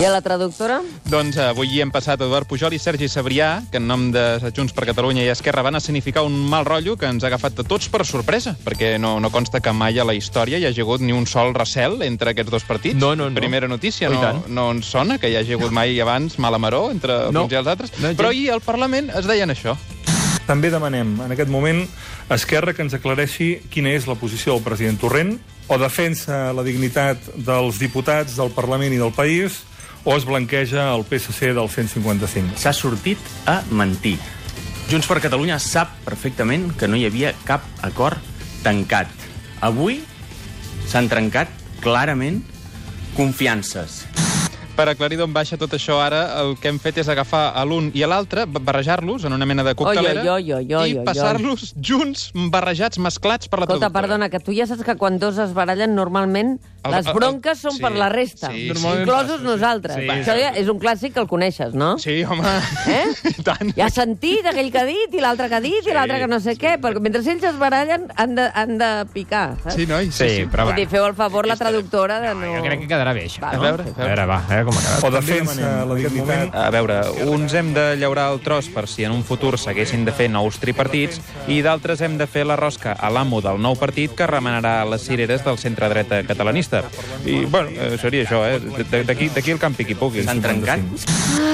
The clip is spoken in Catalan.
I a la traductora? Doncs eh, avui hi hem passat Eduard Pujol i Sergi Sabrià, que en nom de Junts per Catalunya i Esquerra van escenificar un mal rotllo que ens ha agafat a tots per sorpresa, perquè no, no consta que mai a la història hi hagi hagut ni un sol recel entre aquests dos partits. No, no, no. Primera notícia, Oh, no, tant. no ens sona que hi hagi hagut mai abans mala maró entre No. uns i els altres. No, Però ahir al Parlament es deien això. També demanem, en aquest moment, a Esquerra que ens aclareixi quina és la posició del president Torrent, o defensa la dignitat dels diputats del Parlament i del país, o es blanqueja el PSC del 155. s'ha sortit a mentir. Junts per Catalunya sap perfectament que no hi havia cap acord tancat. Avui s'han trencat clarament confiances. Per aclarir d'on baixa tot això ara, el que hem fet és agafar a l'un i a l'altre, ba- barrejar-los en una mena de coctelera Oi, oi, oi, oi, oi, i passar-los junts, barrejats, mesclats per la Escolta, traductora. perdona, que tu ja saps que quan dos es barallen, normalment El- les bronques són sí, per la resta. sí, sí. Normalment Inclosos passa, sí. nosaltres. Sí, Això ja és un clàssic que el coneixes, no? Sí, home. Eh? I tant. Ja has sentit aquell que ha dit, i l'altre que ha dit, i l'altre que no sé què, perquè mentre ells es barallen han de, han de picar, saps? Sí, noi, sí, Sí, sí. però va. dir, feu el favor la traductora de no... Jo crec que quedarà bé, això. Va, A no? veure, a A veure. va, a veure com ha quedat. O defensa la dignitat... A veure, uns hem de llaurar el tros per si en un futur s'haguessin de fer nous tripartits i d'altres hem de fer la rosca a l'amo del nou partit que remenarà les cireres del centre-dreta catalanista. I, bueno, eh, seria això, eh? D'aquí el campi qui pugui. S'han trencat